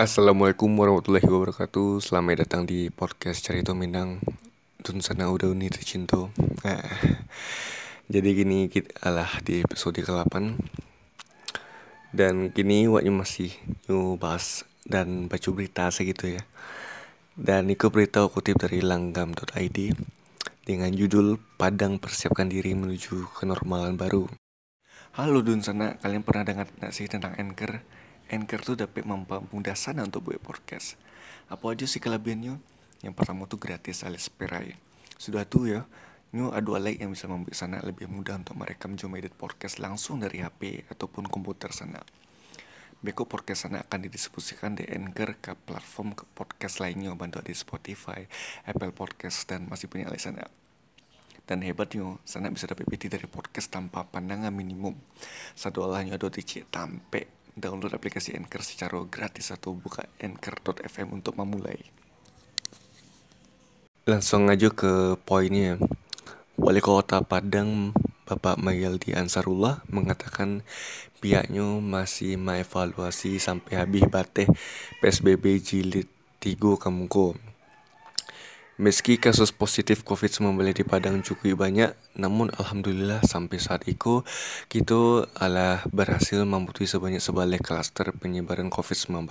Assalamualaikum warahmatullahi wabarakatuh. Selamat datang di podcast Cerita Minang Tun sana udah uni tercinta nah, Jadi gini kita alah di episode ke-8 Dan kini waknya masih new bahas dan baca berita segitu ya. Dan itu berita kutip dari langgam.id Dengan judul Padang persiapkan diri menuju kenormalan baru. Halo Dun sana, kalian pernah dengar nggak sih tentang Anchor? Anchor tuh dapat mempermudah untuk buat podcast. Apa aja sih kelebihannya? Yang pertama tuh gratis alias perai. Sudah tuh ya, Nyu ada like yang bisa membuat sana lebih mudah untuk merekam jom edit podcast langsung dari HP ataupun komputer sana. Beko podcast sana akan didistribusikan di Anchor ke platform ke podcast lainnya bantu di Spotify, Apple Podcast dan masih punya lain sana. Dan hebatnya, sana bisa dapat PT dari podcast tanpa pandangan minimum. Satu olahnya ada di tampe download aplikasi Anchor secara gratis atau buka anchor.fm untuk memulai. Langsung aja ke poinnya. Wali Kota Padang Bapak Mayaldi Ansarullah mengatakan pihaknya masih mengevaluasi sampai habis bateh PSBB jilid 3 Kamungko Meski kasus positif COVID-19 di Padang cukup banyak, namun Alhamdulillah sampai saat itu kita adalah berhasil memutus sebanyak sebalik klaster penyebaran COVID-19.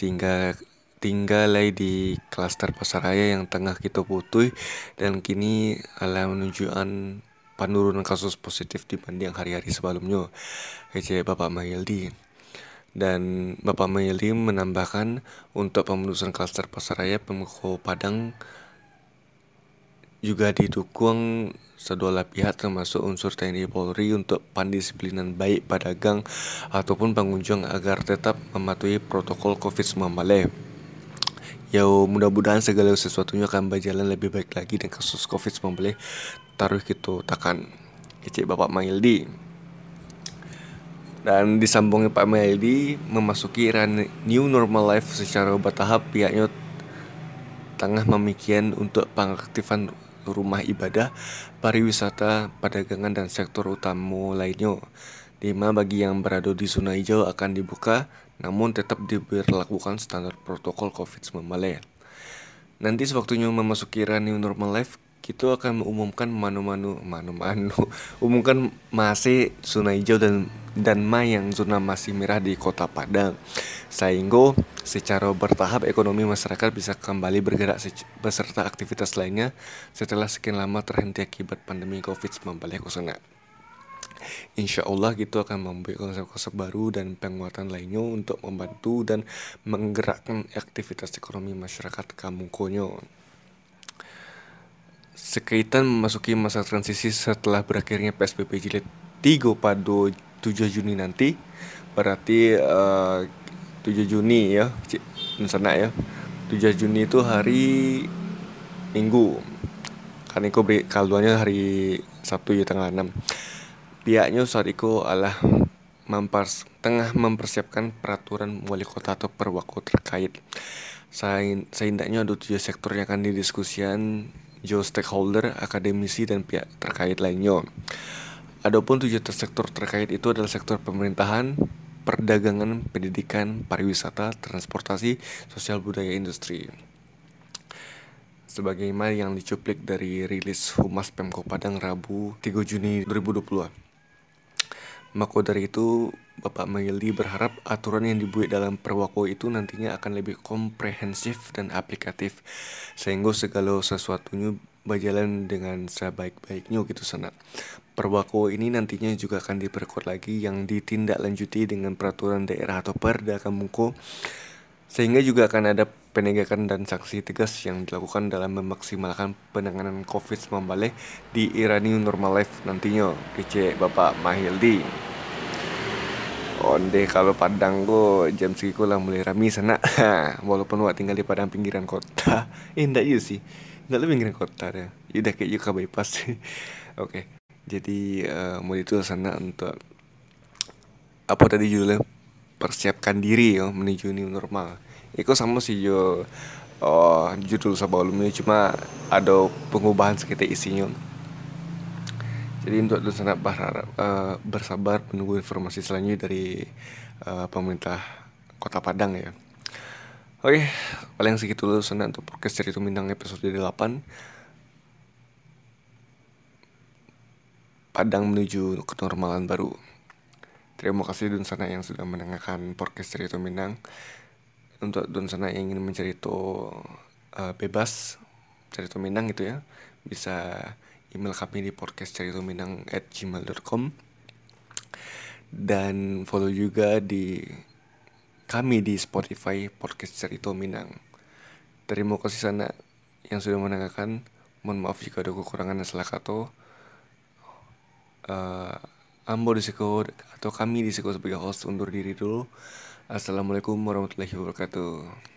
Tinggal tinggal di klaster pasaraya yang tengah kita putus dan kini adalah menunjukkan penurunan kasus positif dibanding hari-hari sebelumnya. Kece Bapak Mahildi. Dan Bapak Mayeli menambahkan untuk pemenusan klaster pasaraya Pemko Padang juga didukung sedua pihak termasuk unsur TNI Polri untuk pandisiplinan baik pedagang ataupun pengunjung agar tetap mematuhi protokol COVID-19. Ya mudah-mudahan segala sesuatunya akan berjalan lebih baik lagi dan kasus COVID-19 taruh gitu takan. Kecik Bapak Maildi. Dan disambungnya Pak Meldi memasuki era new normal life secara bertahap pihaknya tengah memikirkan untuk pengaktifan rumah ibadah, pariwisata, perdagangan dan sektor utama lainnya. Lima bagi yang berada di zona hijau akan dibuka, namun tetap diberlakukan standar protokol COVID-19. Nanti sewaktunya memasuki era new normal life, kita akan mengumumkan manu-manu manu-manu umumkan masih zona hijau dan dan ma yang zona masih merah di kota Padang. Sehingga secara bertahap ekonomi masyarakat bisa kembali bergerak beserta aktivitas lainnya setelah sekian lama terhenti akibat pandemi COVID-19 Insya Allah gitu akan membuat konsep-konsep baru dan penguatan lainnya untuk membantu dan menggerakkan aktivitas ekonomi masyarakat Kamungkonyo sekaitan memasuki masa transisi setelah berakhirnya PSBB jilid 3 pada 7 Juni nanti berarti uh, eh, 7 Juni ya sana ya 7 Juni itu hari Minggu. Kan itu kalduannya hari Sabtu ya tanggal 6 pihaknya saat itu adalah mempers, tengah mempersiapkan peraturan wali kota atau perwako terkait. Sehingga ada tujuh sektor yang akan didiskusikan jo stakeholder, akademisi, dan pihak terkait lainnya. Adapun tujuh sektor terkait itu adalah sektor pemerintahan, perdagangan, pendidikan, pariwisata, transportasi, sosial budaya, industri. Sebagaimana yang dicuplik dari rilis Humas Pemko Padang Rabu 3 Juni 2020. Maka dari itu, Bapak Mayeli berharap aturan yang dibuat dalam perwako itu nantinya akan lebih komprehensif dan aplikatif sehingga segala sesuatunya berjalan dengan sebaik-baiknya gitu sana. Perwako ini nantinya juga akan diperkuat lagi yang ditindaklanjuti dengan peraturan daerah atau perda kamuko sehingga juga akan ada penegakan dan sanksi tegas yang dilakukan dalam memaksimalkan penanganan COVID-19 di era new normal life nantinya. Kece Bapak Mahildi. Onde kalau Padang go jam segitu lah mulai rame sana Walaupun wak tinggal di Padang pinggiran kota. Eh iya sih. Enggak lebih pinggiran kota deh Udah kayak juga bypass. Oke. Okay. Jadi uh, mau itu sana untuk Apa tadi judulnya? Persiapkan diri ya menuju new normal. Itu sama sih yo. Oh, judul sebelumnya cuma ada pengubahan sekitar isinya jadi untuk itu sangat berharap uh, bersabar menunggu informasi selanjutnya dari uh, pemerintah Kota Padang ya. Oke, paling segitu dulu sana untuk podcast cerita Minang episode 8 Padang menuju kenormalan baru. Terima kasih Dun Sana yang sudah mendengarkan podcast cerita Minang. Untuk Dun Sana yang ingin mencerita uh, bebas cerita Minang gitu ya Bisa email kami di podcast Minang at Dan follow juga di kami di Spotify Podcast Cerita Minang. Terima kasih sana yang sudah mendengarkan. Mohon maaf jika ada kekurangan dan salah kata. Uh, Ambo Disiko atau kami Disiko sebagai host undur diri dulu. Assalamualaikum warahmatullahi wabarakatuh.